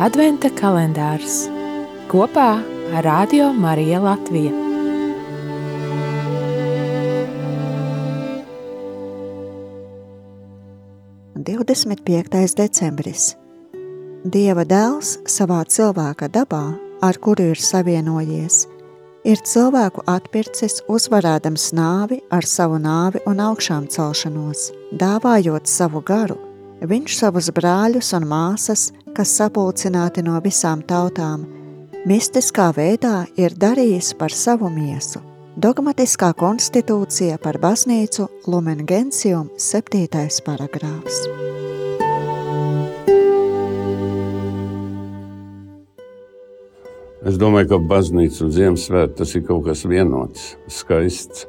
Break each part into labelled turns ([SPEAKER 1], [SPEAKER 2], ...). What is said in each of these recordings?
[SPEAKER 1] Adventa kalendārs kopā ar Radio Mariju Latviju.
[SPEAKER 2] Divdesmit piektais decembris. Dieva dēls savā cilvēka dabā, ar kuru ir savienojies, ir cilvēku atpircis, uzvarēdams nāvi ar savu nāvi un augšām celšanos, dāvājot savu garu. Viņš savus brāļus un māsas kas sapulcināti no visām tautām, mistiskā veidā ir darījis par savu miesu. Dogmatiskā konstitūcija par baznīcu Lumen Gentium 7. paragrāfs.
[SPEAKER 3] Es domāju, ka baznīca un Ziemassvētku tas ir kaut kas vienots, skaists.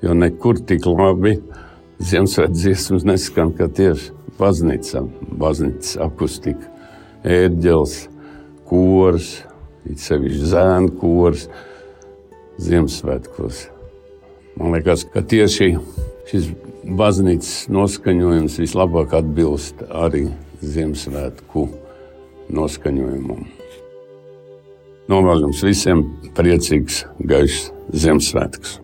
[SPEAKER 3] Jo nekur tik labi Ziemassvētku dziesmas neskan, kā tieši baznīca, baznīcas akustika ērģeles, kurs, it sevišķi zēnu kurs, Ziemassvētkos. Man liekas, ka tieši šis baznīcas noskaņojums vislabāk atbilst arī Ziemassvētku noskaņojumam. Novēlu jums visiem priecīgs, gaišs Ziemassvētkus!